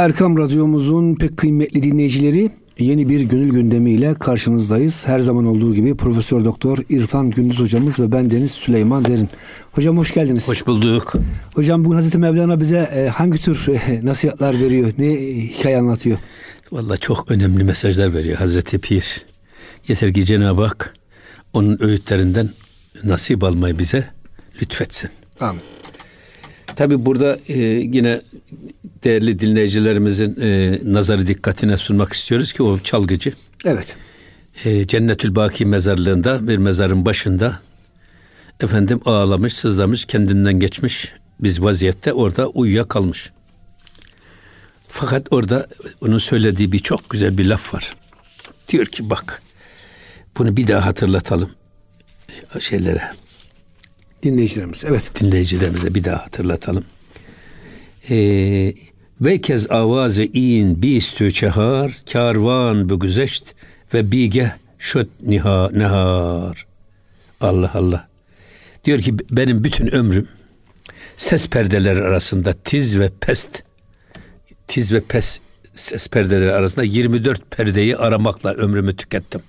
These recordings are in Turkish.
Erkam Radyomuzun pek kıymetli dinleyicileri yeni bir gönül gündemiyle karşınızdayız. Her zaman olduğu gibi Profesör Doktor İrfan Gündüz hocamız ve ben Deniz Süleyman Derin. Hocam hoş geldiniz. Hoş bulduk. Hocam bugün Hazreti Mevlana bize e, hangi tür e, nasihatler veriyor? Ne hikaye anlatıyor? Valla çok önemli mesajlar veriyor Hazreti Pir. Yeter ki Cenab-ı Hak onun öğütlerinden nasip almayı bize lütfetsin. Amin. Tabi burada e, yine değerli dinleyicilerimizin e, nazarı dikkatine sunmak istiyoruz ki o çalgıcı. Evet. E, Cennetül Baki mezarlığında bir mezarın başında efendim ağlamış, sızlamış, kendinden geçmiş biz vaziyette orada uyuya kalmış. Fakat orada onun söylediği bir çok güzel bir laf var. Diyor ki bak bunu bir daha hatırlatalım şeylere. Dinleyicilerimiz evet. Dinleyicilerimize bir daha hatırlatalım. Ee, ve kez avazı in bistü çehar karvan bu güzeşt ve bige şöt niha nehar. Allah Allah. Diyor ki benim bütün ömrüm ses perdeleri arasında tiz ve pest tiz ve pes ses perdeleri arasında 24 perdeyi aramakla ömrümü tükettim.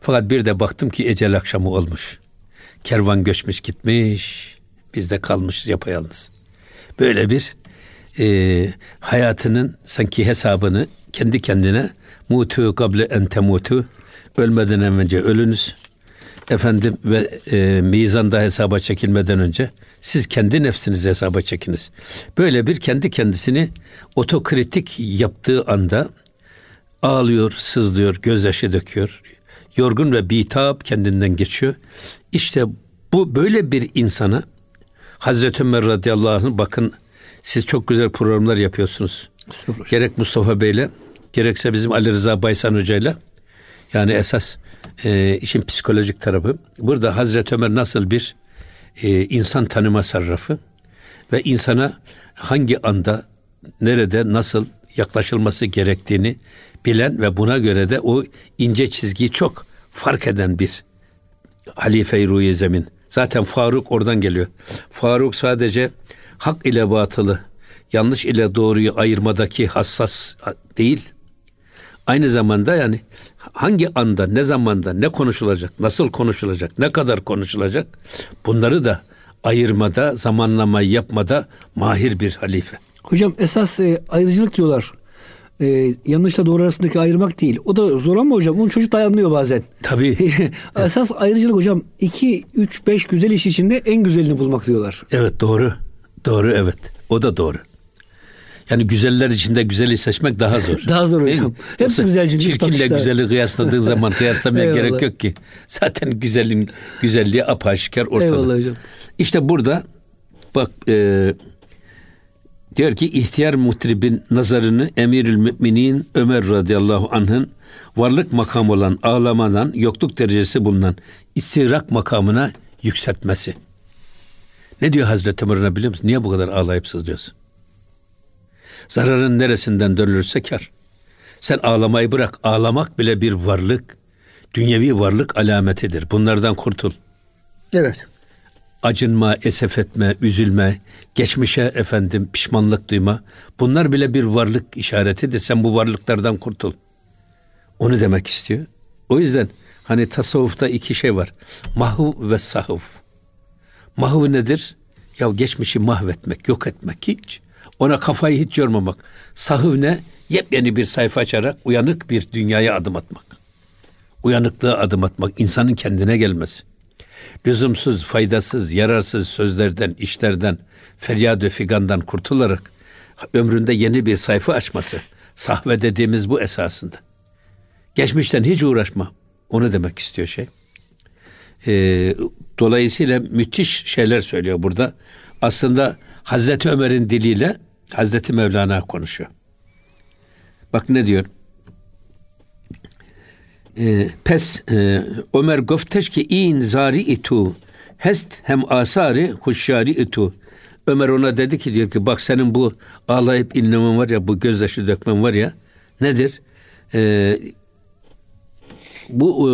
Fakat bir de baktım ki ecel akşamı olmuş. Kervan göçmüş gitmiş. Biz de kalmışız yapayalnız. Böyle bir e, hayatının sanki hesabını kendi kendine mutu kable ente mutu ölmeden önce ölünüz. Efendim ve e, mizanda hesaba çekilmeden önce siz kendi nefsinizi hesaba çekiniz. Böyle bir kendi kendisini otokritik yaptığı anda ağlıyor, sızlıyor, gözyaşı döküyor. Yorgun ve bitap kendinden geçiyor. İşte bu böyle bir insana Hazreti Ömer radıyallahu anh bakın siz çok güzel programlar yapıyorsunuz. Gerek Mustafa Bey'le gerekse bizim Ali Rıza Baysan Hoca'yla yani esas e, işin psikolojik tarafı. Burada Hazreti Ömer nasıl bir e, insan tanıma sarrafı ve insana hangi anda nerede nasıl yaklaşılması gerektiğini bilen ve buna göre de o ince çizgiyi çok fark eden bir halife-i ruhi zemin. Zaten Faruk oradan geliyor. Faruk sadece hak ile batılı, yanlış ile doğruyu ayırmadaki hassas değil. Aynı zamanda yani hangi anda, ne zamanda, ne konuşulacak, nasıl konuşulacak, ne kadar konuşulacak bunları da ayırmada, zamanlamayı yapmada mahir bir halife. Hocam esas e, ayrıcılık diyorlar e, yanlışla doğru arasındaki ayırmak değil. O da zor ama hocam. Onu çocuk dayanmıyor bazen. Tabii. Esas ayrıcılık hocam 2, 3, 5 güzel iş içinde en güzelini bulmak diyorlar. Evet doğru. Doğru evet. O da doğru. Yani güzeller içinde güzeli seçmek daha zor. daha zor hocam. Hepsi güzel çünkü. Çirkinle güzeli kıyasladığı zaman kıyaslamaya gerek yok ki. Zaten güzelin güzelliği apaşikar ortada. Eyvallah hocam. İşte burada bak e, Diyor ki ihtiyar mutribin nazarını emirül müminin Ömer radıyallahu anh'ın varlık makam olan ağlamadan yokluk derecesi bulunan istirak makamına yükseltmesi. Ne diyor Hazreti Ömer'e biliyor musun? Niye bu kadar ağlayıp sızlıyorsun? Zararın neresinden dönülürse kar. Sen ağlamayı bırak. Ağlamak bile bir varlık, dünyevi varlık alametidir. Bunlardan kurtul. Evet acınma, esef etme, üzülme, geçmişe efendim pişmanlık duyma. Bunlar bile bir varlık işaretidir. Sen bu varlıklardan kurtul. Onu demek istiyor. O yüzden hani tasavvufta iki şey var. Mahuv ve sahuv. Mahuv nedir? Ya geçmişi mahvetmek, yok etmek hiç. Ona kafayı hiç yormamak. Sahuv ne? Yepyeni bir sayfa açarak uyanık bir dünyaya adım atmak. Uyanıklığa adım atmak, insanın kendine gelmesi lüzumsuz, faydasız, yararsız sözlerden, işlerden, feryat ve figandan kurtularak ömründe yeni bir sayfa açması. Sahve dediğimiz bu esasında. Geçmişten hiç uğraşma. Onu demek istiyor şey. Ee, dolayısıyla müthiş şeyler söylüyor burada. Aslında Hazreti Ömer'in diliyle Hazreti Mevlana konuşuyor. Bak ne diyor? E, pes e, Ömer gofteş ki in zari itu hest hem asari huşyari itu Ömer ona dedi ki diyor ki bak senin bu ağlayıp inlemen var ya bu gözyaşı dökmen var ya nedir? E, bu e,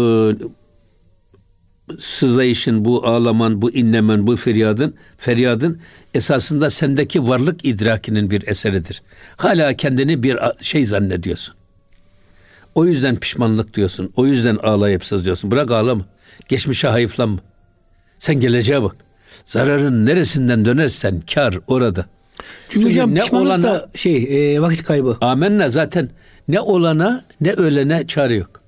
sızlayışın, bu ağlaman, bu inlemen, bu feryadın, feryadın esasında sendeki varlık idrakinin bir eseridir. Hala kendini bir şey zannediyorsun. O yüzden pişmanlık diyorsun. O yüzden ağlayıp sızlıyorsun. Bırak ağlama. Geçmişe hayıflanma. Sen geleceğe bak. Zararın neresinden dönersen kar orada. Çünkü, Çünkü hocam ne olana, da şey e, vakit kaybı. Amenna zaten ne olana ne ölene çare yok.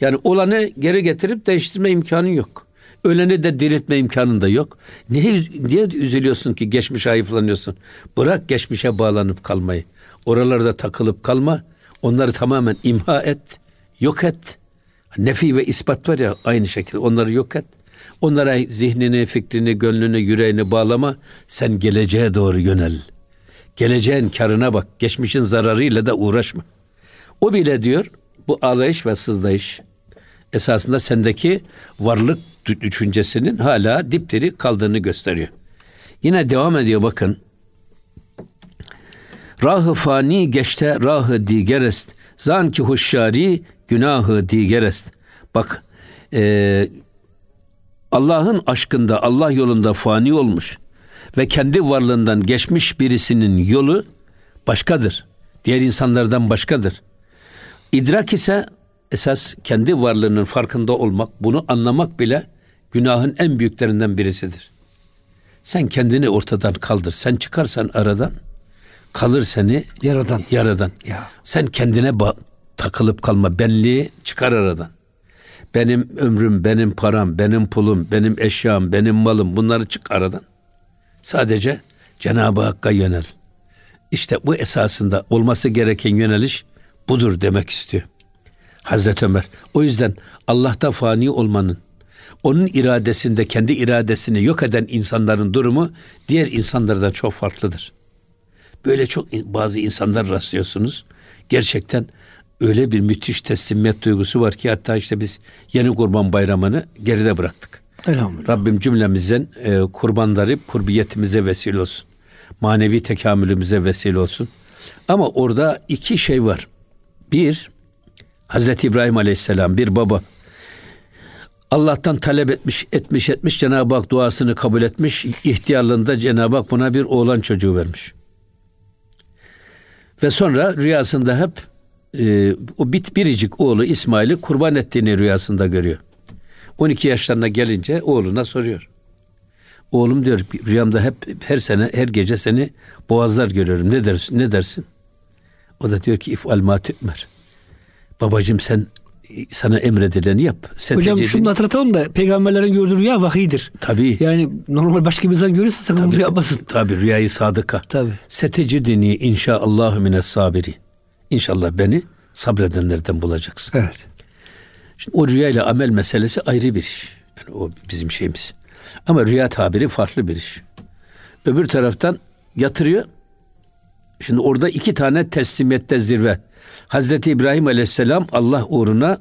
Yani olanı geri getirip değiştirme imkanı yok. Öleni de diriltme imkanın da yok. Niye, niye üzülüyorsun ki geçmişe hayıflanıyorsun? Bırak geçmişe bağlanıp kalmayı. Oralarda takılıp kalma. Onları tamamen imha et. Yok et. Nefi ve ispat var ya aynı şekilde onları yok et. Onlara zihnini, fikrini, gönlünü, yüreğini bağlama. Sen geleceğe doğru yönel. Geleceğin karına bak. Geçmişin zararıyla da uğraşma. O bile diyor bu ağlayış ve sızlayış esasında sendeki varlık düşüncesinin hala dipdiri kaldığını gösteriyor. Yine devam ediyor bakın. Rahı fani geçte rahı digerest. Zanki huşşari günahı digerest. Bak e, Allah'ın aşkında Allah yolunda fani olmuş ve kendi varlığından geçmiş birisinin yolu başkadır. Diğer insanlardan başkadır. İdrak ise esas kendi varlığının farkında olmak, bunu anlamak bile günahın en büyüklerinden birisidir. Sen kendini ortadan kaldır. Sen çıkarsan aradan kalır seni yaradan. Yaradan. Ya. Sen kendine ba- takılıp kalma. Benliği çıkar aradan. Benim ömrüm, benim param, benim pulum, benim eşyam, benim malım bunları çık aradan. Sadece Cenab-ı Hakk'a yönel. İşte bu esasında olması gereken yöneliş budur demek istiyor. Hazreti Ömer. O yüzden Allah'ta fani olmanın, onun iradesinde kendi iradesini yok eden insanların durumu diğer insanlardan çok farklıdır. Böyle çok bazı insanlar rastlıyorsunuz. Gerçekten öyle bir müthiş teslimiyet duygusu var ki hatta işte biz yeni kurban bayramını geride bıraktık. Elhamdülillah. Rabbim cümlemizden e, kurbanları kurbiyetimize vesile olsun. Manevi tekamülümüze vesile olsun. Ama orada iki şey var. Bir, Hazreti İbrahim Aleyhisselam bir baba. Allah'tan talep etmiş, etmiş, etmiş. Cenab-ı Hak duasını kabul etmiş. İhtiyarlığında Cenab-ı Hak buna bir oğlan çocuğu vermiş. Ve sonra rüyasında hep e, o bit biricik oğlu İsmail'i kurban ettiğini rüyasında görüyor. 12 yaşlarına gelince oğluna soruyor. Oğlum diyor rüyamda hep her sene her gece seni boğazlar görüyorum. Ne dersin? Ne dersin? O da diyor ki if al ma tü'mer. Babacım sen sana emredileni yap. Sen Hocam tecedin... şunu da hatırlatalım da peygamberlerin gördüğü rüya vahidir. Tabii. Yani normal başka bir insan görürse sakın bunu yapmasın. Tabii rüyayı sadıka. Tabii. Setecidini inşaallahu mines sabiri. İnşallah beni sabredenlerden bulacaksın. Evet. Şimdi o rüyayla amel meselesi ayrı bir iş. Yani o bizim şeyimiz. Ama rüya tabiri farklı bir iş. Öbür taraftan yatırıyor. Şimdi orada iki tane teslimiyette zirve. Hazreti İbrahim Aleyhisselam Allah uğruna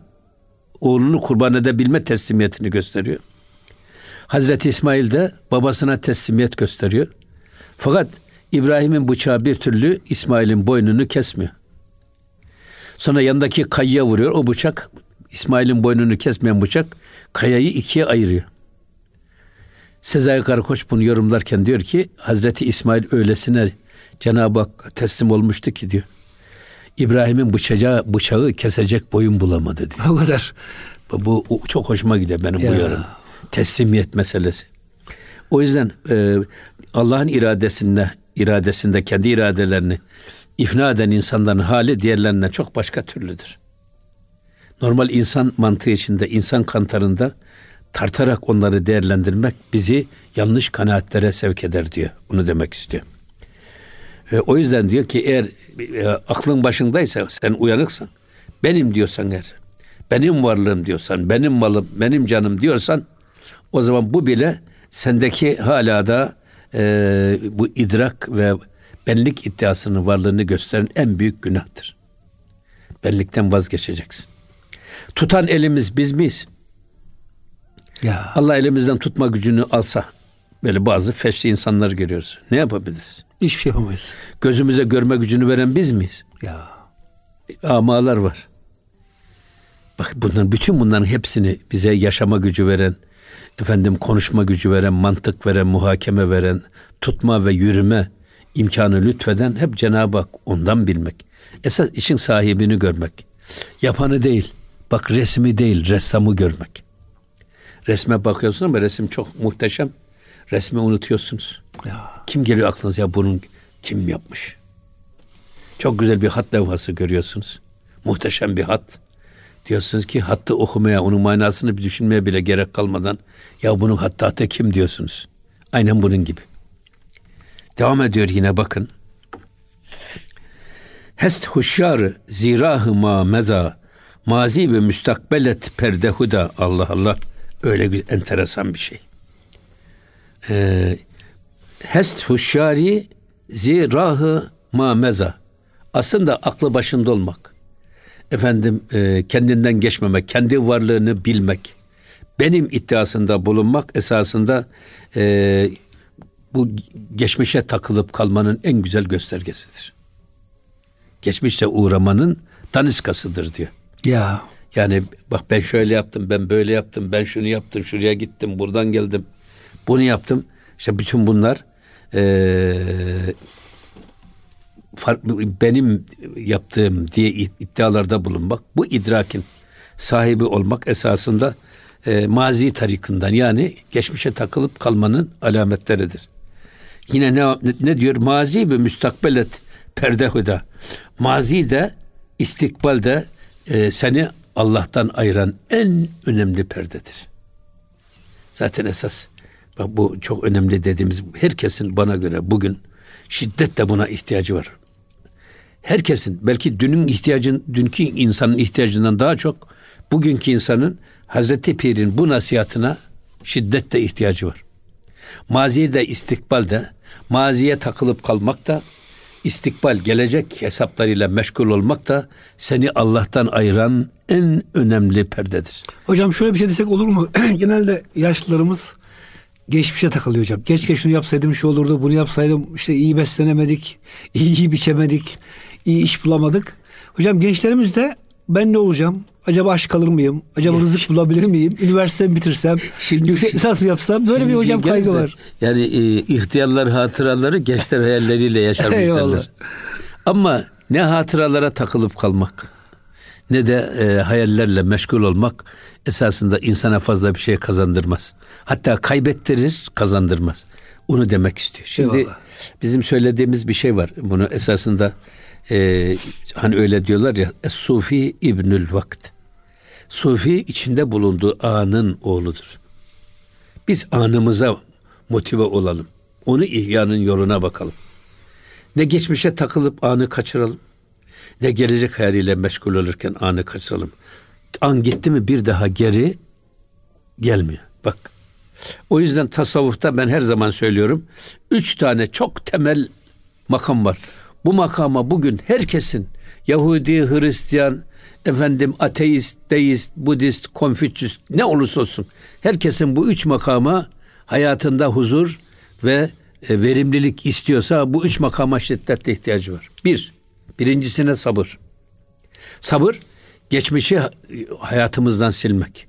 oğlunu kurban edebilme teslimiyetini gösteriyor. Hazreti İsmail de babasına teslimiyet gösteriyor. Fakat İbrahim'in bıçağı bir türlü İsmail'in boynunu kesmiyor. Sonra yanındaki kayaya vuruyor. O bıçak İsmail'in boynunu kesmeyen bıçak kayayı ikiye ayırıyor. Sezai Karakoç bunu yorumlarken diyor ki Hazreti İsmail öylesine Cenab-ı Hak teslim olmuştu ki diyor. İbrahim'in bıçağı, bıçağı kesecek boyun bulamadı diyor. O kadar. Bu, bu çok hoşuma gidiyor benim ya. bu yorum. Teslimiyet meselesi. O yüzden e, Allah'ın iradesinde iradesinde kendi iradelerini ifna eden insanların hali diğerlerinden çok başka türlüdür. Normal insan mantığı içinde, insan kantarında tartarak onları değerlendirmek bizi yanlış kanaatlere sevk eder diyor. Bunu demek istiyor. E, o yüzden diyor ki eğer e, aklın başındaysa sen uyanıksın. Benim diyorsan eğer, benim varlığım diyorsan, benim malım, benim canım diyorsan o zaman bu bile sendeki hala da e, bu idrak ve benlik iddiasının varlığını gösteren en büyük günahtır. Benlikten vazgeçeceksin. Tutan elimiz biz miyiz? Ya. Allah elimizden tutma gücünü alsa böyle bazı feşli insanlar görüyoruz. Ne yapabiliriz? Hiçbir şey yapamayız. Gözümüze görme gücünü veren biz miyiz? Ya. Amalar var. Bak bunların bütün bunların hepsini bize yaşama gücü veren, efendim konuşma gücü veren, mantık veren, muhakeme veren, tutma ve yürüme imkanı lütfeden hep Cenab-ı Hak ondan bilmek. Esas işin sahibini görmek. Yapanı değil. Bak resmi değil, ressamı görmek. Resme bakıyorsun ama resim çok muhteşem. Resmi unutuyorsunuz. Ya. Kim geliyor aklınıza ya bunun kim yapmış? Çok güzel bir hat levhası görüyorsunuz. Muhteşem bir hat. Diyorsunuz ki hattı okumaya, onun manasını bir düşünmeye bile gerek kalmadan ya bunun hattatı kim diyorsunuz. Aynen bunun gibi. Devam ediyor yine bakın. Hest huşyar zirahı ma meza mazi ve müstakbelet perdehuda Allah Allah öyle bir enteresan bir şey. Ee, hest huşyari zirahı ma meza aslında aklı başında olmak efendim e, kendinden geçmemek kendi varlığını bilmek benim iddiasında bulunmak esasında e, bu geçmişe takılıp kalmanın en güzel göstergesidir. Geçmişte uğramanın daniskasıdır diyor. Ya. Yani bak ben şöyle yaptım, ben böyle yaptım, ben şunu yaptım, şuraya gittim, buradan geldim, bunu yaptım. İşte bütün bunlar ee, benim yaptığım diye iddialarda bulunmak, bu idrakin sahibi olmak esasında e, mazi tarikından yani geçmişe takılıp kalmanın alametleridir. Yine ne, ne diyor? Mazi ve müstakbelet perdehuda. Mazi de istikbalde e, seni Allah'tan ayıran en önemli perdedir. Zaten esas bu çok önemli dediğimiz herkesin bana göre bugün şiddetle buna ihtiyacı var. Herkesin belki dünün ihtiyacın dünkü insanın ihtiyacından daha çok bugünkü insanın Hazreti Pir'in bu nasihatına şiddetle ihtiyacı var. Maziye de istikbal de maziye takılıp kalmak da istikbal gelecek hesaplarıyla meşgul olmak da seni Allah'tan ayıran en önemli perdedir. Hocam şöyle bir şey desek olur mu? Genelde yaşlılarımız geçmişe takılıyor hocam. Geç şunu yapsaydım şu olurdu, bunu yapsaydım işte iyi beslenemedik, iyi, iyi biçemedik, iyi iş bulamadık. Hocam gençlerimiz de ben ne olacağım? Acaba aşk kalır mıyım? Acaba ya, rızık bulabilir miyim? Üniversite bitirsem? Şimdi, yüksek lisans mı yapsam? Böyle bir hocam kaygı var. Yani e, ihtiyarlar hatıraları gençler hayalleriyle yaşarmış derler. Ama ne hatıralara takılıp kalmak ne de e, hayallerle meşgul olmak esasında insana fazla bir şey kazandırmaz. Hatta kaybettirir, kazandırmaz. Onu demek istiyor. Şimdi Eyvallah. bizim söylediğimiz bir şey var. Bunu esasında e, hani öyle diyorlar ya Sufi İbnül Vakt. Sufi içinde bulunduğu anın oğludur. Biz anımıza motive olalım. Onu ihyanın yoluna bakalım. Ne geçmişe takılıp anı kaçıralım. Ne gelecek hayaliyle meşgul olurken anı kaçıralım. An gitti mi bir daha geri gelmiyor. Bak. O yüzden tasavvufta ben her zaman söylüyorum. Üç tane çok temel makam var. Bu makama bugün herkesin Yahudi, Hristiyan, efendim ateist, deist, Budist, Konfüçyüs ne olursa olsun herkesin bu üç makama hayatında huzur ve e, verimlilik istiyorsa bu üç makama şiddetle ihtiyacı var. Bir, birincisine sabır. Sabır, geçmişi hayatımızdan silmek.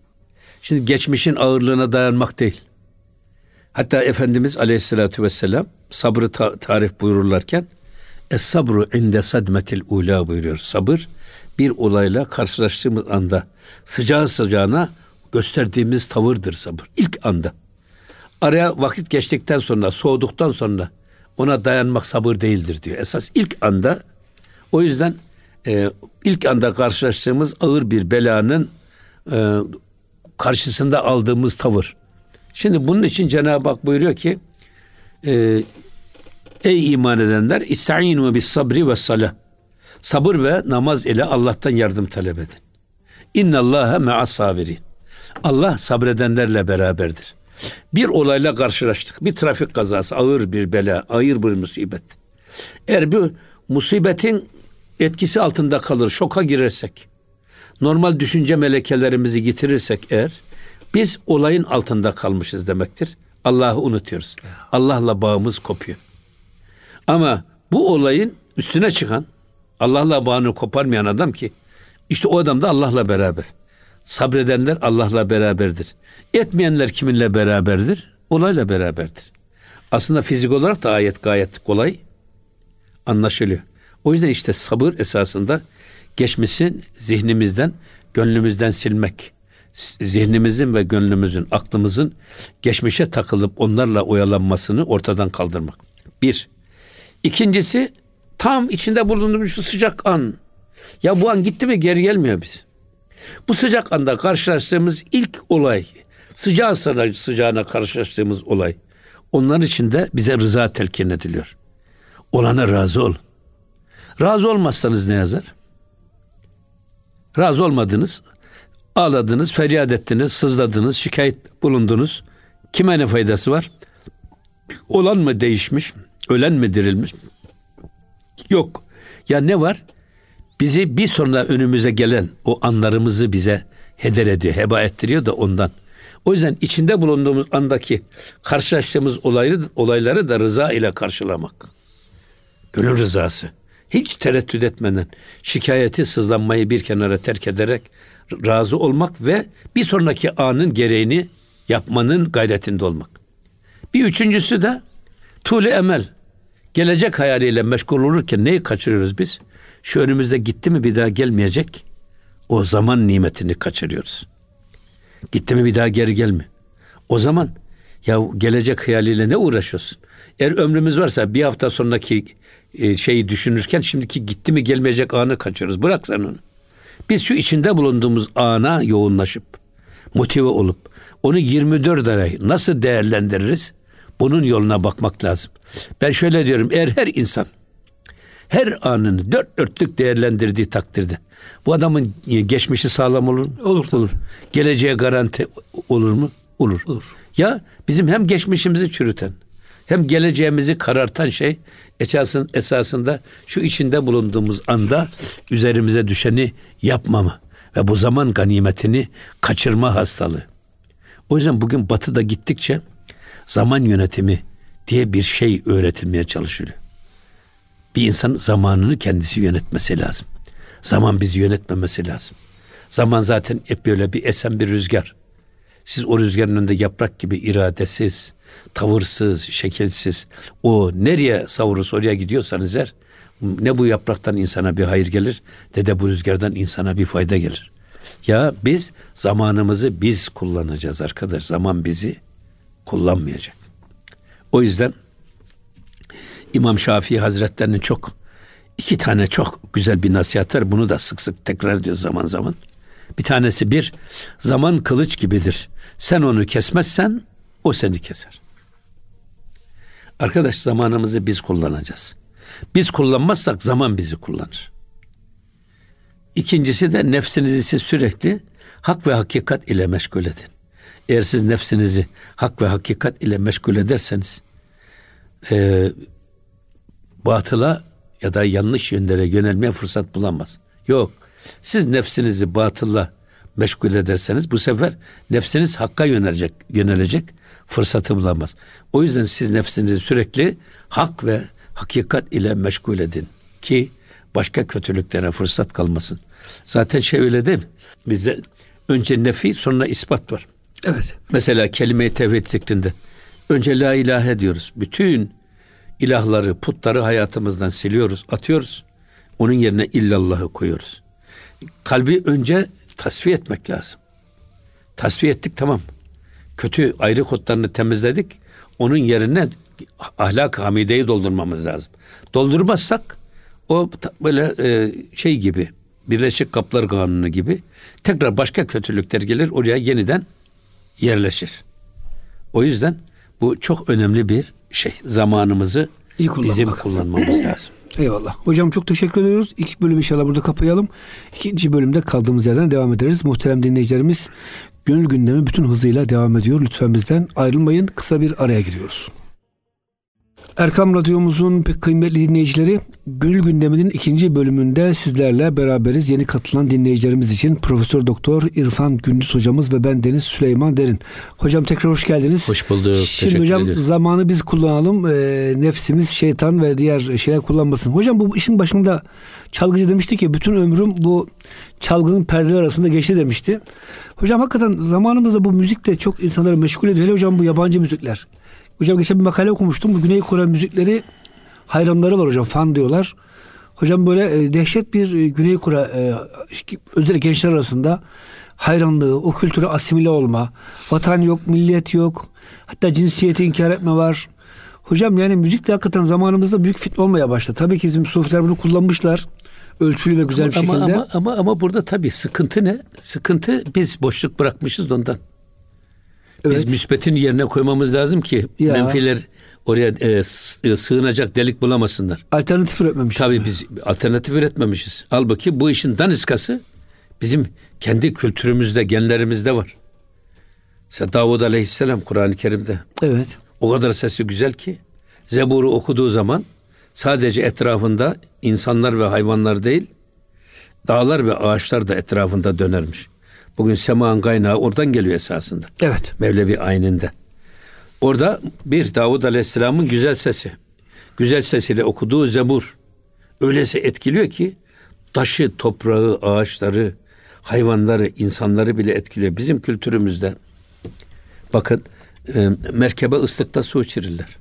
Şimdi geçmişin ağırlığına dayanmak değil. Hatta Efendimiz Aleyhisselatü Vesselam sabrı ta- tarif buyururlarken Es sabru inde sadmetil ula buyuruyor. Sabır bir olayla karşılaştığımız anda sıcağı sıcağına gösterdiğimiz tavırdır sabır. İlk anda. Araya vakit geçtikten sonra, soğuduktan sonra ona dayanmak sabır değildir diyor. Esas ilk anda o yüzden e, ilk anda karşılaştığımız ağır bir belanın e, karşısında aldığımız tavır. Şimdi bunun için Cenab-ı Hak buyuruyor ki e, Ey iman edenler İsta'inu bis sabri ve salah. Sabır ve namaz ile Allah'tan yardım talep edin. İnna Allaha ma'as sabirin. Allah sabredenlerle beraberdir. Bir olayla karşılaştık. Bir trafik kazası, ağır bir bela, ağır bir musibet. Eğer bu musibetin etkisi altında kalır, şoka girersek, normal düşünce melekelerimizi getirirsek eğer, biz olayın altında kalmışız demektir. Allah'ı unutuyoruz. Allah'la bağımız kopuyor. Ama bu olayın üstüne çıkan Allah'la bağını koparmayan adam ki işte o adam da Allah'la beraber. Sabredenler Allah'la beraberdir. Etmeyenler kiminle beraberdir? Olayla beraberdir. Aslında fizik olarak da ayet gayet kolay anlaşılıyor. O yüzden işte sabır esasında geçmişin zihnimizden, gönlümüzden silmek. Zihnimizin ve gönlümüzün, aklımızın geçmişe takılıp onlarla oyalanmasını ortadan kaldırmak. Bir. İkincisi tam içinde bulunduğumuz şu sıcak an. Ya bu an gitti mi geri gelmiyor biz. Bu sıcak anda karşılaştığımız ilk olay, sıcağı sıcağına karşılaştığımız olay. Onların içinde bize rıza telkin ediliyor. Olana razı ol. Razı olmazsanız ne yazar? Razı olmadınız, ağladınız, feryat ettiniz, sızladınız, şikayet bulundunuz. Kime ne faydası var? Olan mı değişmiş? Ölen mi dirilmiş? Yok. Ya ne var? Bizi bir sonra önümüze gelen o anlarımızı bize heder ediyor, heba ettiriyor da ondan. O yüzden içinde bulunduğumuz andaki karşılaştığımız olayları, olayları da rıza ile karşılamak. Gönül rızası. Hiç tereddüt etmeden şikayeti, sızlanmayı bir kenara terk ederek razı olmak ve bir sonraki anın gereğini yapmanın gayretinde olmak. Bir üçüncüsü de tuli emel. Gelecek hayaliyle meşgul olurken neyi kaçırıyoruz biz? Şu önümüzde gitti mi bir daha gelmeyecek o zaman nimetini kaçırıyoruz. Gitti mi bir daha geri gelme. O zaman ya gelecek hayaliyle ne uğraşıyorsun? Eğer ömrümüz varsa bir hafta sonraki e, şeyi düşünürken şimdiki gitti mi gelmeyecek anı kaçırıyoruz. Bırak sen onu. Biz şu içinde bulunduğumuz ana yoğunlaşıp motive olup onu 24 ay nasıl değerlendiririz? Bunun yoluna bakmak lazım. Ben şöyle diyorum eğer her insan her anını dört dörtlük değerlendirdiği takdirde bu adamın geçmişi sağlam olur mu? Olur. Olur. Geleceğe garanti olur mu? Olur. Olur. Ya bizim hem geçmişimizi çürüten hem geleceğimizi karartan şey esasın, esasında şu içinde bulunduğumuz anda üzerimize düşeni yapmama ve bu zaman ganimetini kaçırma hastalığı. O yüzden bugün batıda gittikçe zaman yönetimi diye bir şey öğretilmeye çalışılıyor. Bir insan zamanını kendisi yönetmesi lazım. Zaman bizi yönetmemesi lazım. Zaman zaten hep böyle bir esen bir rüzgar. Siz o rüzgarın önünde yaprak gibi iradesiz, tavırsız, şekilsiz, o nereye savurursa oraya gidiyorsanız eğer, ne bu yapraktan insana bir hayır gelir, ne de bu rüzgardan insana bir fayda gelir. Ya biz zamanımızı biz kullanacağız arkadaş. Zaman bizi kullanmayacak. O yüzden İmam Şafii Hazretlerinin çok iki tane çok güzel bir nasihat var. Bunu da sık sık tekrar ediyoruz zaman zaman. Bir tanesi bir, zaman kılıç gibidir. Sen onu kesmezsen o seni keser. Arkadaş zamanımızı biz kullanacağız. Biz kullanmazsak zaman bizi kullanır. İkincisi de nefsinizi siz sürekli hak ve hakikat ile meşgul edin. Eğer siz nefsinizi hak ve hakikat ile meşgul ederseniz e, batıla ya da yanlış yönlere yönelmeye fırsat bulamaz. Yok. Siz nefsinizi batılla meşgul ederseniz bu sefer nefsiniz hakka yönelecek, yönelecek fırsatı bulamaz. O yüzden siz nefsinizi sürekli hak ve hakikat ile meşgul edin ki başka kötülüklere fırsat kalmasın. Zaten şey öyle değil mi? Bizde önce nefi sonra ispat var. Evet. Mesela kelime-i tevhid zikrinde önce la ilahe diyoruz. Bütün ilahları, putları hayatımızdan siliyoruz, atıyoruz. Onun yerine illallahı koyuyoruz. Kalbi önce tasfiye etmek lazım. Tasfiye ettik tamam. Kötü ayrı kodlarını temizledik. Onun yerine ahlak hamideyi doldurmamız lazım. Doldurmazsak o böyle e, şey gibi Birleşik Kaplar Kanunu gibi tekrar başka kötülükler gelir oraya yeniden yerleşir. O yüzden bu çok önemli bir şey. Zamanımızı İyi bizim kullanmamız lazım. Eyvallah. Hocam çok teşekkür ediyoruz. İlk bölümü inşallah burada kapayalım. İkinci bölümde kaldığımız yerden devam ederiz. Muhterem dinleyicilerimiz gönül gündemi bütün hızıyla devam ediyor. Lütfen bizden ayrılmayın. Kısa bir araya giriyoruz. Erkam Radyomuzun pek kıymetli dinleyicileri Gönül Gündemi'nin ikinci bölümünde sizlerle beraberiz. Yeni katılan dinleyicilerimiz için Profesör Doktor İrfan Gündüz hocamız ve ben Deniz Süleyman Derin. Hocam tekrar hoş geldiniz. Hoş bulduk. Şimdi Teşekkür hocam ederiz. zamanı biz kullanalım. E, nefsimiz, şeytan ve diğer şeyler kullanmasın. Hocam bu işin başında çalgıcı demişti ki bütün ömrüm bu çalgının perdeler arasında geçti demişti. Hocam hakikaten zamanımızda bu müzik de çok insanları meşgul ediyor. Hele hocam bu yabancı müzikler. Hocam geçen bir makale okumuştum. Bu Güney Kore müzikleri hayranları var hocam. Fan diyorlar. Hocam böyle e, dehşet bir e, Güney Kore e, özellikle gençler arasında hayranlığı, o kültüre asimile olma, vatan yok, milliyet yok, hatta cinsiyeti inkar etme var. Hocam yani müzik de hakikaten zamanımızda büyük fitne olmaya başladı. Tabii ki bizim sufiler bunu kullanmışlar. Ölçülü ve güzel bir ama, şekilde. ama, ama, ama burada tabii sıkıntı ne? Sıkıntı biz boşluk bırakmışız da ondan. Biz Evet. müsbetin yerine koymamız lazım ki Ya. menfiler oraya e, e, sığınacak delik bulamasınlar. Alternatif üretmemiş. Tabii biz alternatif üretmemişiz. Halbuki bu işin daniskası bizim kendi kültürümüzde, genlerimizde var. Mesela Davud Aleyhisselam Kur'an-ı Kerim'de Evet. o kadar sesi güzel ki Zebur'u okuduğu zaman sadece etrafında insanlar ve hayvanlar değil dağlar ve ağaçlar da etrafında dönermiş. Bugün semanın kaynağı oradan geliyor esasında. Evet. Mevlevi aynında. Orada bir Davud Aleyhisselam'ın güzel sesi. Güzel sesiyle okuduğu Zebur öylese etkiliyor ki taşı, toprağı, ağaçları, hayvanları, insanları bile etkiliyor. Bizim kültürümüzde bakın e, merkebe ıslıkta su içirirler.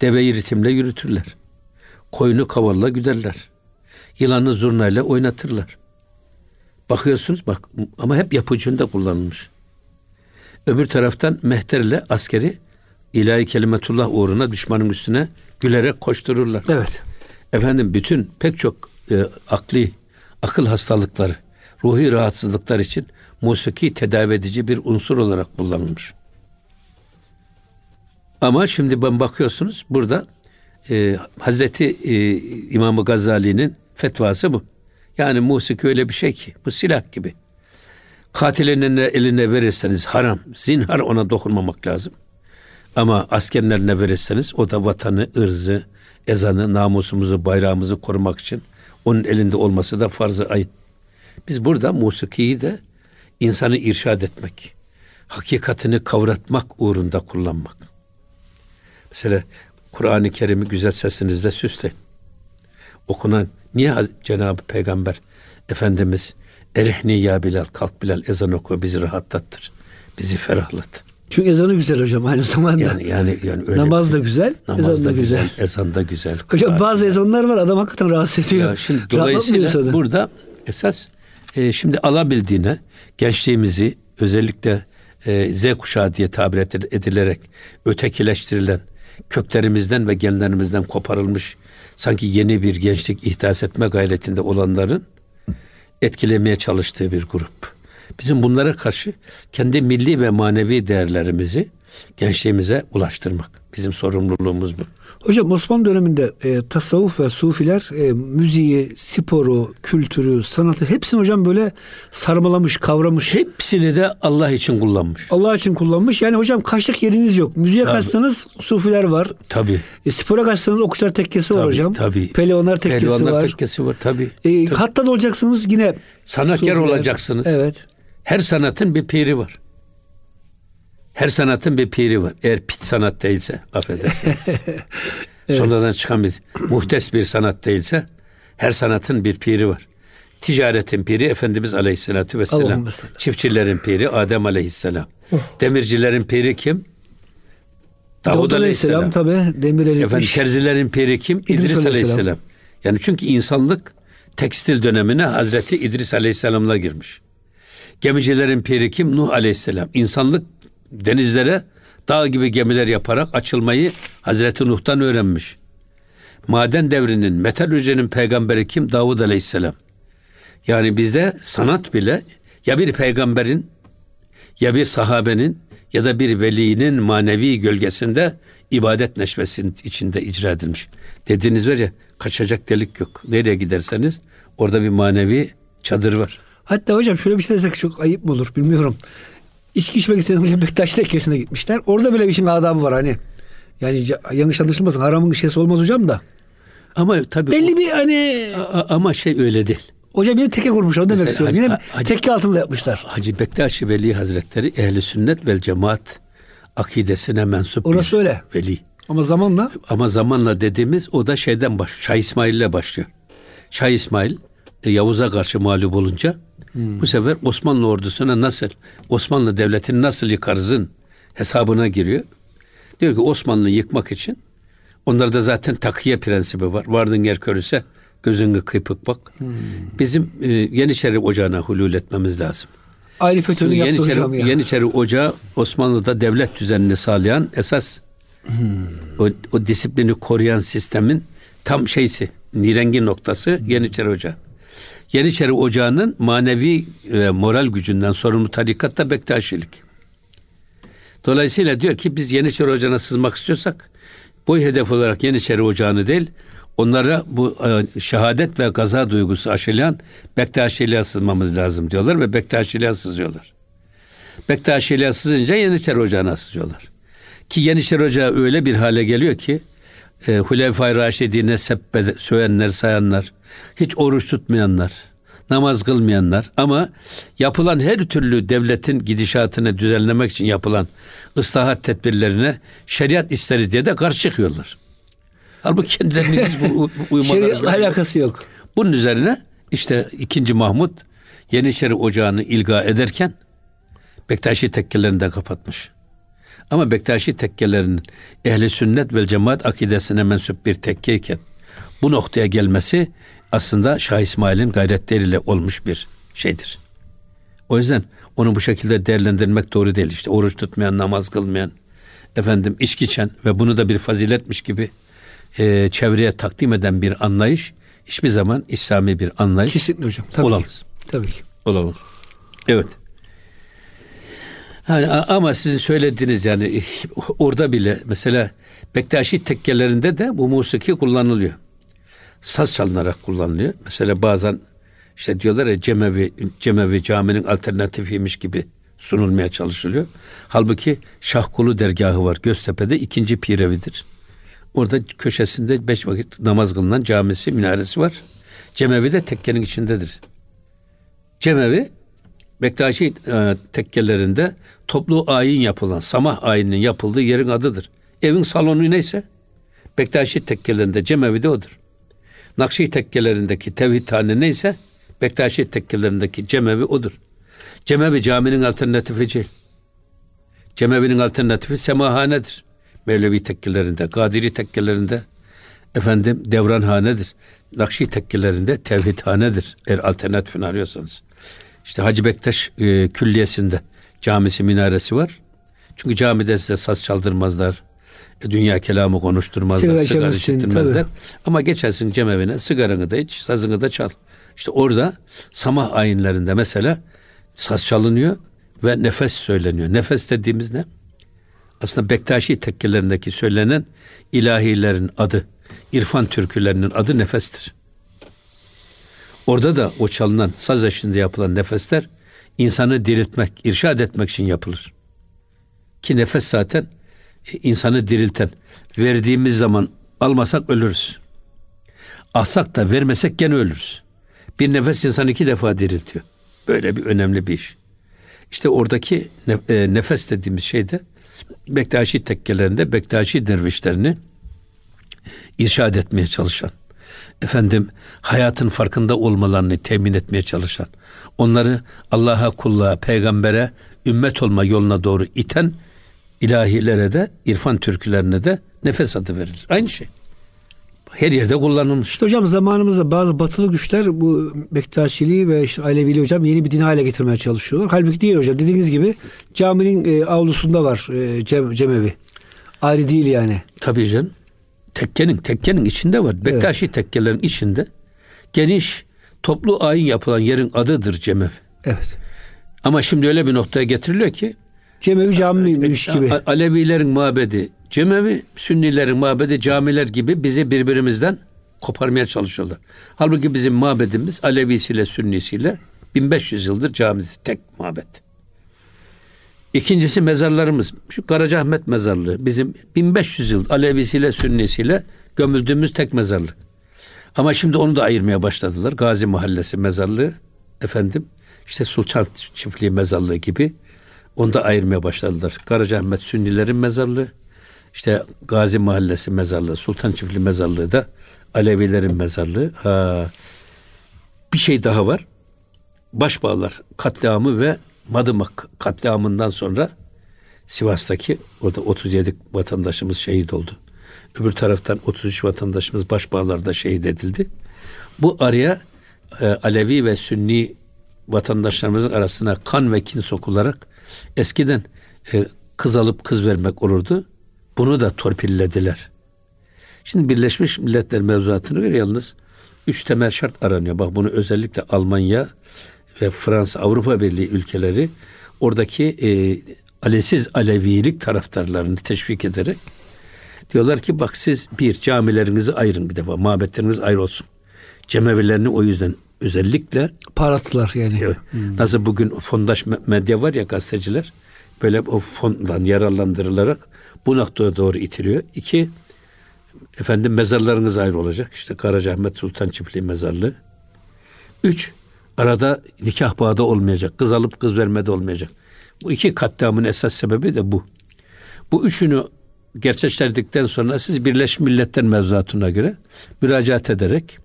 Deveyi ritimle yürütürler. Koyunu kavalla güderler. Yılanı zurnayla oynatırlar. Bakıyorsunuz bak ama hep yapıcında kullanılmış. Öbür taraftan mehterle askeri ilahi kelimetullah uğruna düşmanın üstüne gülerek koştururlar. Evet. Efendim bütün pek çok e, akli, akıl hastalıkları, ruhi rahatsızlıklar için musiki tedavi edici bir unsur olarak kullanılmış. Ama şimdi ben bakıyorsunuz burada e, Hazreti e, İmam Gazali'nin fetvası bu. Yani musiki öyle bir şey ki bu silah gibi. Katilinin eline verirseniz haram, zinhar ona dokunmamak lazım. Ama askerlerine verirseniz o da vatanı, ırzı, ezanı, namusumuzu, bayrağımızı korumak için onun elinde olması da farz-ı ayın. Biz burada musikiyi de insanı irşad etmek, hakikatini kavratmak uğrunda kullanmak. Mesela Kur'an-ı Kerim'i güzel sesinizle süsleyin. Okunan niye Cenab-ı Peygamber Efendimiz Erihni ya Bilal kalk Bilal ezan oku bizi rahatlattır. Bizi ferahlat. Çünkü ezanı güzel hocam aynı zamanda. Yani yani yani öyle Namaz da güzel, namaz ezan da güzel. güzel, ezan da güzel. Hocam bazı ezanlar var adam hakikaten rahatsız ediyor. ya şimdi dolayısıyla burada esas e, şimdi alabildiğine gençliğimizi özellikle e, Z kuşağı diye tabir ed- edilerek ötekileştirilen köklerimizden ve genlerimizden koparılmış sanki yeni bir gençlik ihdas etme gayretinde olanların etkilemeye çalıştığı bir grup. Bizim bunlara karşı kendi milli ve manevi değerlerimizi gençliğimize ulaştırmak. Bizim sorumluluğumuz bu. Hocam Osmanlı döneminde e, tasavvuf ve sufiler e, müziği, sporu, kültürü, sanatı hepsini hocam böyle sarmalamış, kavramış. Hepsini de Allah için kullanmış. Allah için kullanmış. Yani hocam kaçlık yeriniz yok. Müziğe Tabii. kaçsanız sufiler var. Tabii. E, spora kaçsanız okçular tekkesi var Tabii, hocam. tabii. Pehlivanlar tekkesi Pehlivanlar var. tekkesi var tabii. E, Tabii. hatta da olacaksınız yine Sanatkar sufiler. olacaksınız. Evet. Her sanatın bir piri var. Her sanatın bir piri var. Eğer pit sanat değilse affedersiniz. Sonradan çıkan bir muhtes bir sanat değilse her sanatın bir piri var. Ticaretin piri Efendimiz Aleyhisselatü Vesselam. Çiftçilerin piri Adem Aleyhisselam. Demircilerin piri kim? Davud, Davud Aleyhisselam, Aleyhisselam. tabi demir eritmiş. Efendim terzilerin piri kim? İdris, Aleyhisselam. Aleyhisselam. Yani çünkü insanlık tekstil dönemine Hazreti İdris Aleyhisselam'la girmiş. Gemicilerin piri kim? Nuh Aleyhisselam. İnsanlık denizlere dağ gibi gemiler yaparak açılmayı Hazreti Nuh'tan öğrenmiş. Maden devrinin, metalürjinin peygamberi kim? Davud Aleyhisselam. Yani bizde sanat bile ya bir peygamberin ya bir sahabenin ya da bir velinin manevi gölgesinde ibadet neşvesinin içinde icra edilmiş. Dediğiniz var ya kaçacak delik yok. Nereye giderseniz orada bir manevi çadır var. Hatta hocam şöyle bir şey desek çok ayıp mı olur bilmiyorum. İçki içmek istedim hocam Bektaş Tekkesi'ne gitmişler. Orada bile bir işin adabı var hani. Yani yanlış anlaşılmasın haramın şeysi olmaz hocam da. Ama tabii Belli bir hani o- a- ama şey öyle değil. hocam yine teke kurmuş onu demek istiyorum. Yine Hacı- tekke altında yapmışlar. Hacı Bektaşi Veli Hazretleri ehli sünnet vel cemaat akidesine mensup Orası bir öyle. veli. Ama zamanla Ama zamanla dediğimiz o da şeyden başlıyor. Şah İsmail'le başlıyor. Şah İsmail e, Yavuz'a karşı mağlup olunca bu sefer Osmanlı ordusuna nasıl Osmanlı devletini nasıl yıkarızın hesabına giriyor. Diyor ki Osmanlı'yı yıkmak için onlarda zaten takiye prensibi var. Vardın yer körüse gözünü kıypık bak. Bizim e, Yeniçeri Ocağı'na hulul etmemiz lazım. aile FETÖ'nü Çünkü yaptı Yeniçeri, hocam ya. Yeniçeri Ocağı Osmanlı'da devlet düzenini sağlayan esas o, o disiplini koruyan sistemin tam şeysi, nirengi noktası Yeniçeri Ocağı. Yeniçeri Ocağı'nın manevi ve moral gücünden sorumlu tarikat da Bektaşilik. Dolayısıyla diyor ki biz Yeniçeri Ocağı'na sızmak istiyorsak bu hedef olarak Yeniçeri Ocağı'nı değil onlara bu e, şehadet ve gaza duygusu aşılayan Bektaşiliğe sızmamız lazım diyorlar ve Bektaşiliğe sızıyorlar. Bektaşiliğe sızınca Yeniçeri Ocağı'na sızıyorlar. Ki Yeniçeri Ocağı öyle bir hale geliyor ki e, Hulefai Raşidine seppe söyenler, sayanlar, hiç oruç tutmayanlar, namaz kılmayanlar ama yapılan her türlü devletin gidişatını düzenlemek için yapılan ıslahat tedbirlerine şeriat isteriz diye de karşı çıkıyorlar. Halbuki kendilerinin hiç bu uymaları Şeriatla alakası yok. Bunun üzerine işte 2. Mahmut Yeniçeri Ocağı'nı ilga ederken Bektaşi tekkelerini de kapatmış. Ama Bektaşi tekkelerinin ehli sünnet ve cemaat akidesine mensup bir tekkeyken bu noktaya gelmesi aslında Şah İsmail'in gayretleriyle olmuş bir şeydir. O yüzden onu bu şekilde değerlendirmek doğru değil. İşte oruç tutmayan, namaz kılmayan, efendim içki içen ve bunu da bir faziletmiş gibi e, çevreye takdim eden bir anlayış hiçbir zaman İslami bir anlayış Kesinlikle hocam. Tabii olamaz. Ki. Tabii ki. Olamaz. Evet. Yani ama sizin söylediğiniz yani orada bile mesela Bektaşi tekkelerinde de bu musiki kullanılıyor. Saz çalınarak kullanılıyor. Mesela bazen işte diyorlar ya Cemevi, Cemevi caminin alternatifiymiş gibi sunulmaya çalışılıyor. Halbuki Şahkulu dergahı var Göztepe'de ikinci pirevidir. Orada köşesinde beş vakit namaz kılınan camisi, minaresi var. Cemevi de tekkenin içindedir. Cemevi Bektaşi e, tekkelerinde toplu ayin yapılan, samah ayinin yapıldığı yerin adıdır. Evin salonu neyse Bektaşi tekkelerinde Cemevi de odur. Nakşi tekkelerindeki tevhidhane neyse Bektaşi tekkelerindeki Cemevi odur. Cemevi caminin alternatifi değil. Cemevi'nin alternatifi semahanedir. Mevlevi tekkelerinde, Kadiri tekkelerinde efendim devranhanedir. Nakşi tekkelerinde tevhidhanedir. Eğer alternatifini arıyorsanız. İşte Hacı Bektaş e, Külliyesi'nde camisi minaresi var. Çünkü camide size saz çaldırmazlar. E, dünya kelamı konuşturmazlar. Sigara Sigara, içirtmezler. Ama geçersin cemevine sigaranı da iç, sazını da çal. İşte orada samah ayinlerinde mesela saz çalınıyor ve nefes söyleniyor. Nefes dediğimiz ne? Aslında Bektaşi tekkelerindeki söylenen ilahilerin adı, irfan türkülerinin adı nefestir. Orada da o çalınan saz eşliğinde yapılan nefesler insanı diriltmek, irşad etmek için yapılır. Ki nefes zaten e, insanı dirilten. Verdiğimiz zaman almasak ölürüz. Alsak da vermesek gene ölürüz. Bir nefes insanı iki defa diriltiyor. Böyle bir önemli bir iş. İşte oradaki e, nefes dediğimiz şey de Bektaşi tekkelerinde Bektaşi dervişlerini irşad etmeye çalışan, efendim hayatın farkında olmalarını temin etmeye çalışan, onları Allah'a, kulluğa, peygambere, ümmet olma yoluna doğru iten ilahilere de, irfan türkülerine de nefes adı verilir. Aynı şey. Her yerde kullanılmış. İşte hocam zamanımızda bazı batılı güçler bu Bektaşiliği ve işte Aleviliği hocam yeni bir din hale getirmeye çalışıyorlar. Halbuki değil hocam. Dediğiniz gibi caminin e, avlusunda var e, cem, cemevi. Ayrı değil yani. Tabii canım. Tekkenin, tekkenin içinde var. Bektaşi tekkelerin içinde geniş toplu ayin yapılan yerin adıdır cemev. Evet. Ama şimdi öyle bir noktaya getiriliyor ki Cemevi camiymiş gibi. A- Alevilerin mabedi cemevi, Sünnilerin mabedi camiler gibi bizi birbirimizden koparmaya çalışıyorlar. Halbuki bizim mabedimiz Alevisiyle Sünnisiyle 1500 yıldır camidir. Tek mabet. İkincisi mezarlarımız. Şu Karacaahmet mezarlığı bizim 1500 yıl Alevisiyle Sünnisiyle gömüldüğümüz tek mezarlık. Ama şimdi onu da ayırmaya başladılar. Gazi Mahallesi mezarlığı efendim işte Sultan Çiftliği mezarlığı gibi onu da ayırmaya başladılar. Karacaahmet Sünnilerin mezarlığı işte Gazi Mahallesi mezarlığı, Sultan Çiftliği mezarlığı da Alevilerin mezarlığı. Ha, bir şey daha var. Başbağlar katliamı ve Madımak katliamından sonra Sivas'taki orada 37 vatandaşımız şehit oldu. Öbür taraftan 33 vatandaşımız Başbağlar'da şehit edildi. Bu araya e, Alevi ve Sünni vatandaşlarımızın arasına kan ve kin sokularak eskiden e, kız alıp kız vermek olurdu. Bunu da torpillediler. Şimdi Birleşmiş Milletler mevzuatını göre yalnız üç temel şart aranıyor. Bak bunu özellikle Almanya ve Fransa, Avrupa Birliği ülkeleri oradaki e, alesiz Alevilik taraftarlarını teşvik ederek diyorlar ki bak siz bir camilerinizi ayırın bir defa mabetleriniz ayrı olsun. Cemevilerini o yüzden özellikle Parattılar yani. Evet. Nasıl bugün fondaş medya var ya gazeteciler böyle o fondan yararlandırılarak bu noktaya doğru itiliyor. İki, efendim mezarlarınız ayrı olacak. İşte Karacaahmet Sultan Çiftliği mezarlığı. Üç, arada nikah bağı da olmayacak. Kız alıp kız verme de olmayacak. Bu iki katliamın esas sebebi de bu. Bu üçünü gerçekleştirdikten sonra siz Birleşmiş Milletler mevzuatına göre müracaat ederek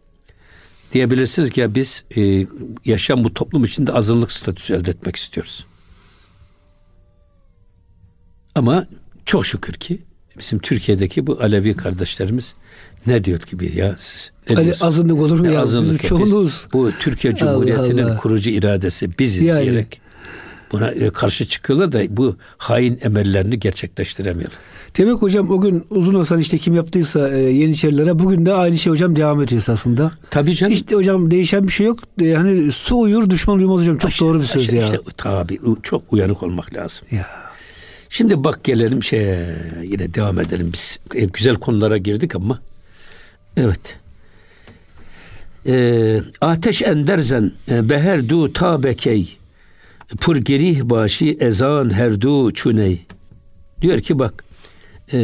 diyebilirsiniz ki ya biz e, yaşam bu toplum içinde azınlık statüsü elde etmek istiyoruz. Ama çok şükür ki bizim Türkiye'deki bu Alevi kardeşlerimiz ne diyor ki bir ya siz ne Ali azınlık olur mu Ne ya? azınlık? Biz çoğunluğuz. bu Türkiye Cumhuriyeti'nin Allah. kurucu iradesi biziz Yani. diyerek buna e, karşı çıkıyorlar da bu hain emellerini gerçekleştiremiyorlar. Demek hocam o gün Uzun Hasan işte kim yaptıysa e, Yeniçerilere bugün de aynı şey hocam devam ediyor esasında. Tabii canım. İşte hocam değişen bir şey yok. E, hani su uyur düşman uyumaz hocam. Çok İşte- doğru bir söz işte- ya. işte tabii çok uyanık olmak lazım. Ya. Şimdi bak gelelim şeye yine devam edelim biz. E, güzel konulara girdik ama. Evet. E, ateş enderzen e, beher du tabekey pur gerih başı ezan her du çuney. Diyor ki bak e,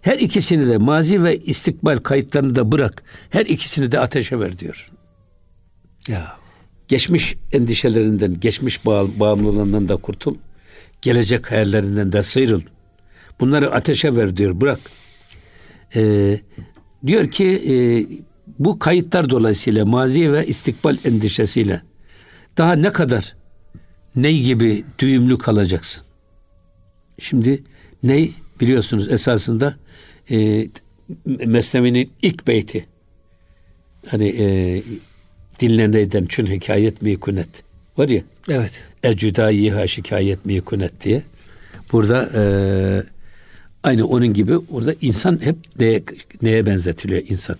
her ikisini de mazi ve istikbal kayıtlarını da bırak. Her ikisini de ateşe ver diyor. Ya. Geçmiş endişelerinden, geçmiş bağ, bağımlılığından da kurtul. Gelecek hayallerinden de sıyrıl. Bunları ateşe ver diyor, bırak. Ee, diyor ki e, bu kayıtlar dolayısıyla mazi ve istikbal endişesiyle daha ne kadar ney gibi düğümlü kalacaksın? Şimdi ney biliyorsunuz esasında e, Mesnevi'nin ilk beyti hani e, dinleneyden çün hikayet mi kunet var ya Evet. Ecüdayiha şikayet mi kunet diye. Burada e, aynı onun gibi orada insan hep neye, neye benzetiliyor insan.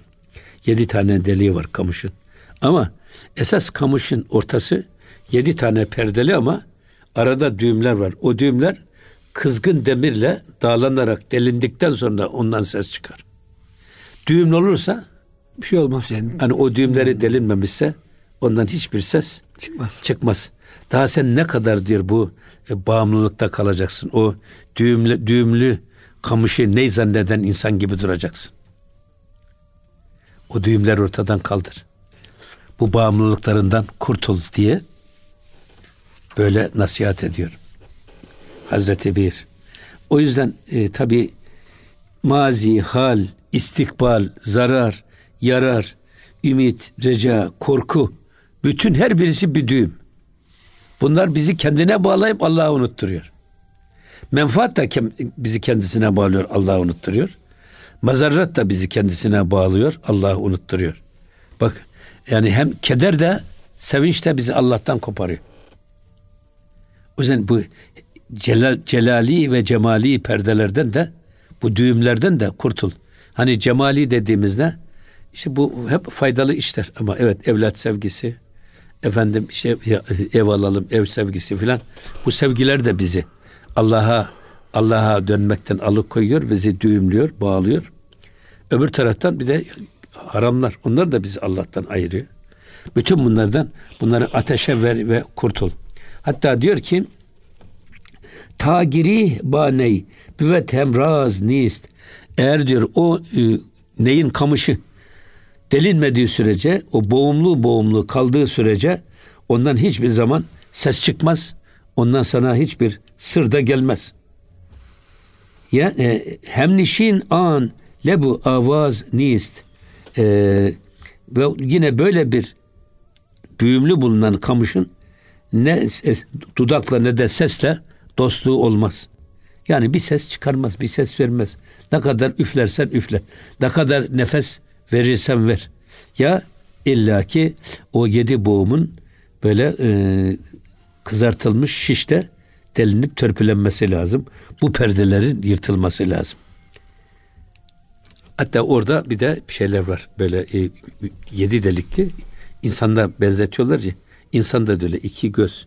Yedi tane deliği var kamışın. Ama esas kamışın ortası yedi tane perdeli ama arada düğümler var. O düğümler kızgın demirle dağlanarak delindikten sonra ondan ses çıkar. Düğümlü olursa Bir şey olmaz yani. hani o düğümleri delinmemişse ondan hiçbir ses Çıkmaz. çıkmaz. Daha sen ne kadar diyor bu e, bağımlılıkta kalacaksın. O düğümlü, düğümlü kamışı ney zanneden insan gibi duracaksın. O düğümler ortadan kaldır. Bu bağımlılıklarından kurtul diye böyle nasihat ediyor. Hazreti Bir. O yüzden e, tabi mazi, hal, istikbal, zarar, yarar, ümit, reca, korku bütün her birisi bir düğüm. Bunlar bizi kendine bağlayıp Allah'ı unutturuyor. Menfaat da bizi kendisine bağlıyor, Allah'ı unutturuyor. Mazarrat da bizi kendisine bağlıyor, Allah'ı unutturuyor. Bak yani hem keder de sevinç de bizi Allah'tan koparıyor. O yüzden bu celal, celali ve cemali perdelerden de bu düğümlerden de kurtul. Hani cemali dediğimizde işte bu hep faydalı işler ama evet evlat sevgisi, efendim işte ev alalım, ev sevgisi filan. Bu sevgiler de bizi Allah'a Allah'a dönmekten alıkoyuyor, bizi düğümlüyor, bağlıyor. Öbür taraftan bir de haramlar. Onlar da bizi Allah'tan ayırıyor. Bütün bunlardan bunları ateşe ver ve kurtul. Hatta diyor ki tagiri baney büvet hemraz nist. Eğer diyor o e, neyin kamışı delinmediği sürece o boğumlu boğumlu kaldığı sürece ondan hiçbir zaman ses çıkmaz. Ondan sana hiçbir sır da gelmez. Ya e, hem nişin an lebu avaz nist. E, ve yine böyle bir büyümlü bulunan kamışın ne ses, dudakla ne de sesle dostluğu olmaz. Yani bir ses çıkarmaz, bir ses vermez. Ne kadar üflersen üfle. Ne kadar nefes verirsen ver. Ya illaki o yedi boğumun böyle e, kızartılmış şişte delinip törpülenmesi lazım. Bu perdelerin yırtılması lazım. Hatta orada bir de bir şeyler var. Böyle e, yedi delikli insanda benzetiyorlar ya. İnsan da böyle iki göz,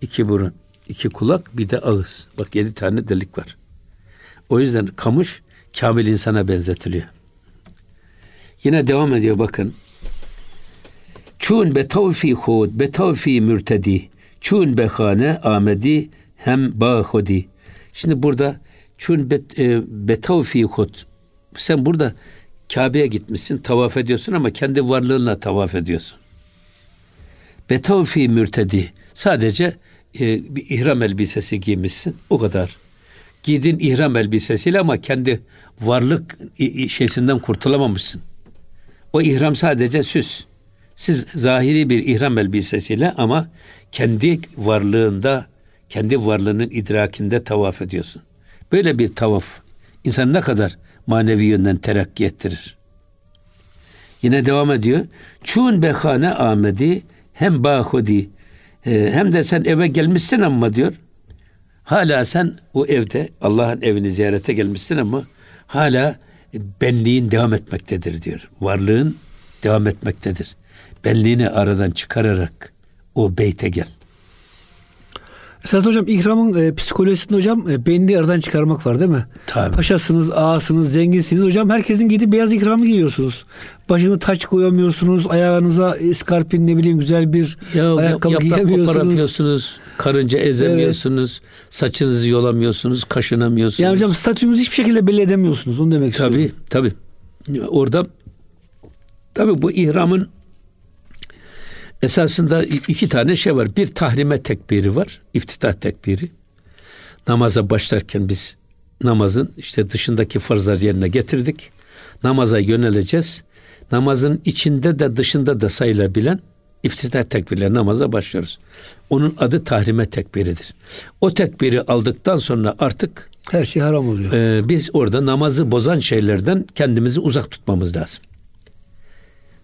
iki burun, iki kulak, bir de ağız. Bak yedi tane delik var. O yüzden kamış kamil insana benzetiliyor. Yine devam ediyor bakın. Çun be tavfi hud be tavfi mürtedi. Çun be hane amedi hem bahodi. Şimdi burada çun be, e, be tavfi hud. Sen burada Kabe'ye gitmişsin, tavaf ediyorsun ama kendi varlığınla tavaf ediyorsun. Be tavfi mürtedi. Sadece e, bir ihram elbisesi giymişsin. O kadar. Giydin ihram elbisesiyle ama kendi varlık şeysinden kurtulamamışsın. O ihram sadece süs. Siz zahiri bir ihram elbisesiyle ama kendi varlığında, kendi varlığının idrakinde tavaf ediyorsun. Böyle bir tavaf insan ne kadar manevi yönden terakki ettirir. Yine devam ediyor. Çun behane amedi hem bahudi ee, hem de sen eve gelmişsin ama diyor. Hala sen o evde Allah'ın evini ziyarete gelmişsin ama hala benliğin devam etmektedir diyor. Varlığın devam etmektedir. Benliğini aradan çıkararak o beyte gel. Esas hocam ikramın e, psikolojisinde hocam e, benliği aradan çıkarmak var değil mi? Tabii. Paşasınız, ağasınız, zenginsiniz hocam herkesin gidip beyaz ikramı giyiyorsunuz. Başını taç koyamıyorsunuz, ayağınıza iskarpin ne bileyim güzel bir ya, ayakkabı giyemiyorsunuz. karınca ezemiyorsunuz, evet. saçınızı yolamıyorsunuz, kaşınamıyorsunuz. Yani hocam statünüzü hiçbir şekilde belli edemiyorsunuz onu demek tabii, istiyorum. Tabii tabii. Orada tabii bu ihramın Esasında iki tane şey var. Bir tahrime tekbiri var. iftitah tekbiri. Namaza başlarken biz namazın işte dışındaki farzlar yerine getirdik. Namaza yöneleceğiz. Namazın içinde de dışında da sayılabilen iftitah tekbiriyle namaza başlıyoruz. Onun adı tahrime tekbiridir. O tekbiri aldıktan sonra artık her şey haram oluyor. E, biz orada namazı bozan şeylerden kendimizi uzak tutmamız lazım.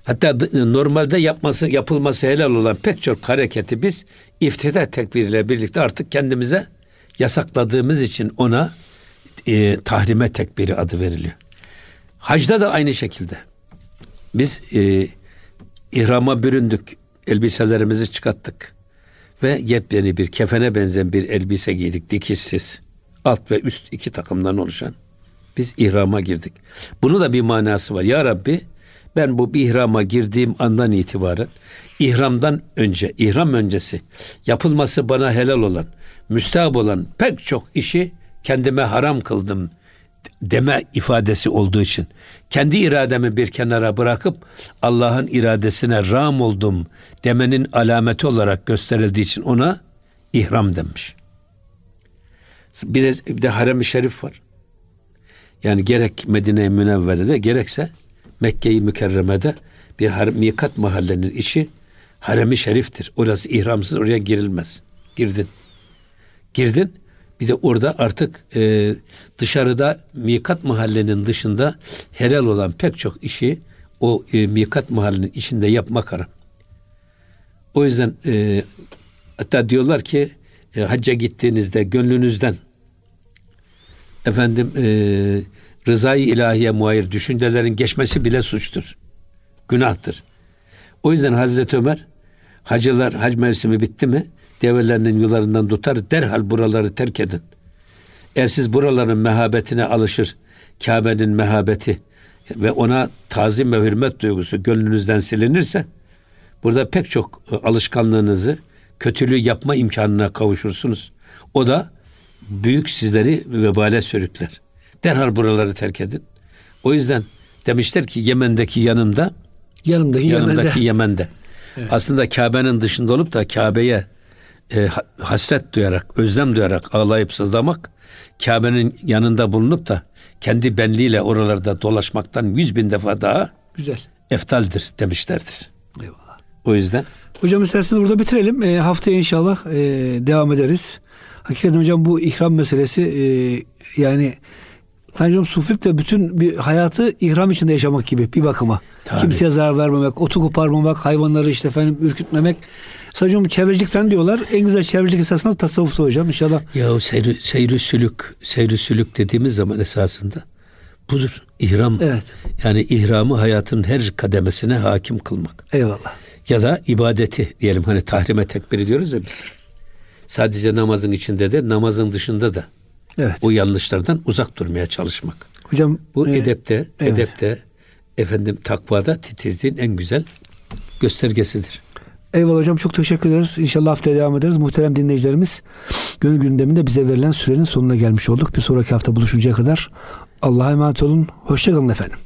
Hatta normalde yapması yapılması helal olan pek çok hareketi biz iftida tekbiriyle birlikte artık kendimize yasakladığımız için ona e, tahrime tekbiri adı veriliyor. Hacda da aynı şekilde. Biz e, ihrama büründük, elbiselerimizi çıkarttık ve yepyeni bir kefene benzeyen bir elbise giydik dikişsiz. Alt ve üst iki takımdan oluşan. Biz ihrama girdik. Bunu da bir manası var. Ya Rabbi ben bu ihrama girdiğim andan itibaren ihramdan önce, ihram öncesi yapılması bana helal olan, müstahap olan pek çok işi kendime haram kıldım deme ifadesi olduğu için kendi irademi bir kenara bırakıp Allah'ın iradesine ram oldum demenin alameti olarak gösterildiği için ona ihram demiş. Bir de, bir de harem-i şerif var. Yani gerek Medine-i Münevvere'de gerekse Mekke-i Mükerreme'de bir mikat mahallenin işi haremi şeriftir. Orası ihramsız oraya girilmez. Girdin. Girdin. Bir de orada artık e, dışarıda mikat mahallenin dışında helal olan pek çok işi o e, mikat mahallenin içinde yapmak haram. O yüzden e, hatta diyorlar ki e, hacca gittiğinizde gönlünüzden efendim e, rızayı ilahiye muayir düşüncelerin geçmesi bile suçtur. Günahtır. O yüzden Hazreti Ömer hacılar hac mevsimi bitti mi develerinin yularından tutar derhal buraları terk edin. Eğer siz buraların mehabetine alışır Kabe'nin mehabeti ve ona tazim ve hürmet duygusu gönlünüzden silinirse burada pek çok alışkanlığınızı kötülüğü yapma imkanına kavuşursunuz. O da büyük sizleri vebale sürükler. Derhal buraları terk edin. O yüzden demişler ki Yemen'deki yanımda, Yanımdaki yanımdaki Yemen'de. Yemen'de. Aslında Kabe'nin dışında olup da Kabe'ye e, ha- hasret duyarak, özlem duyarak ağlayıp sızlamak, Kabe'nin yanında bulunup da kendi benliğiyle oralarda dolaşmaktan yüz bin defa daha Güzel. eftaldir demişlerdir. Eyvallah. O yüzden Hocam isterseniz burada bitirelim. E, haftaya inşallah e, devam ederiz. Hakikaten hocam bu ihram meselesi e, yani Sanki hocam suflik de bütün bir hayatı ihram içinde yaşamak gibi bir bakıma. Tabii. Kimseye zarar vermemek, otu koparmamak, hayvanları işte efendim ürkütmemek. Hocam çevrecilik falan diyorlar. En güzel çevrecilik esasında tasavvufta hocam inşallah. ya seyri, seyri sülük, seyri sülük dediğimiz zaman esasında budur. İhram. Evet. Yani ihramı hayatın her kademesine hakim kılmak. Eyvallah. Ya da ibadeti diyelim hani tahrime tekbiri diyoruz ya biz. Sadece namazın içinde de namazın dışında da Evet. o yanlışlardan uzak durmaya çalışmak. Hocam Bu e, edepte, evet. edepte efendim takvada titizliğin en güzel göstergesidir. Eyvallah hocam çok teşekkür ederiz. İnşallah haftaya devam ederiz. Muhterem dinleyicilerimiz gönül gündeminde bize verilen sürenin sonuna gelmiş olduk. Bir sonraki hafta buluşuncaya kadar Allah'a emanet olun. Hoşçakalın efendim.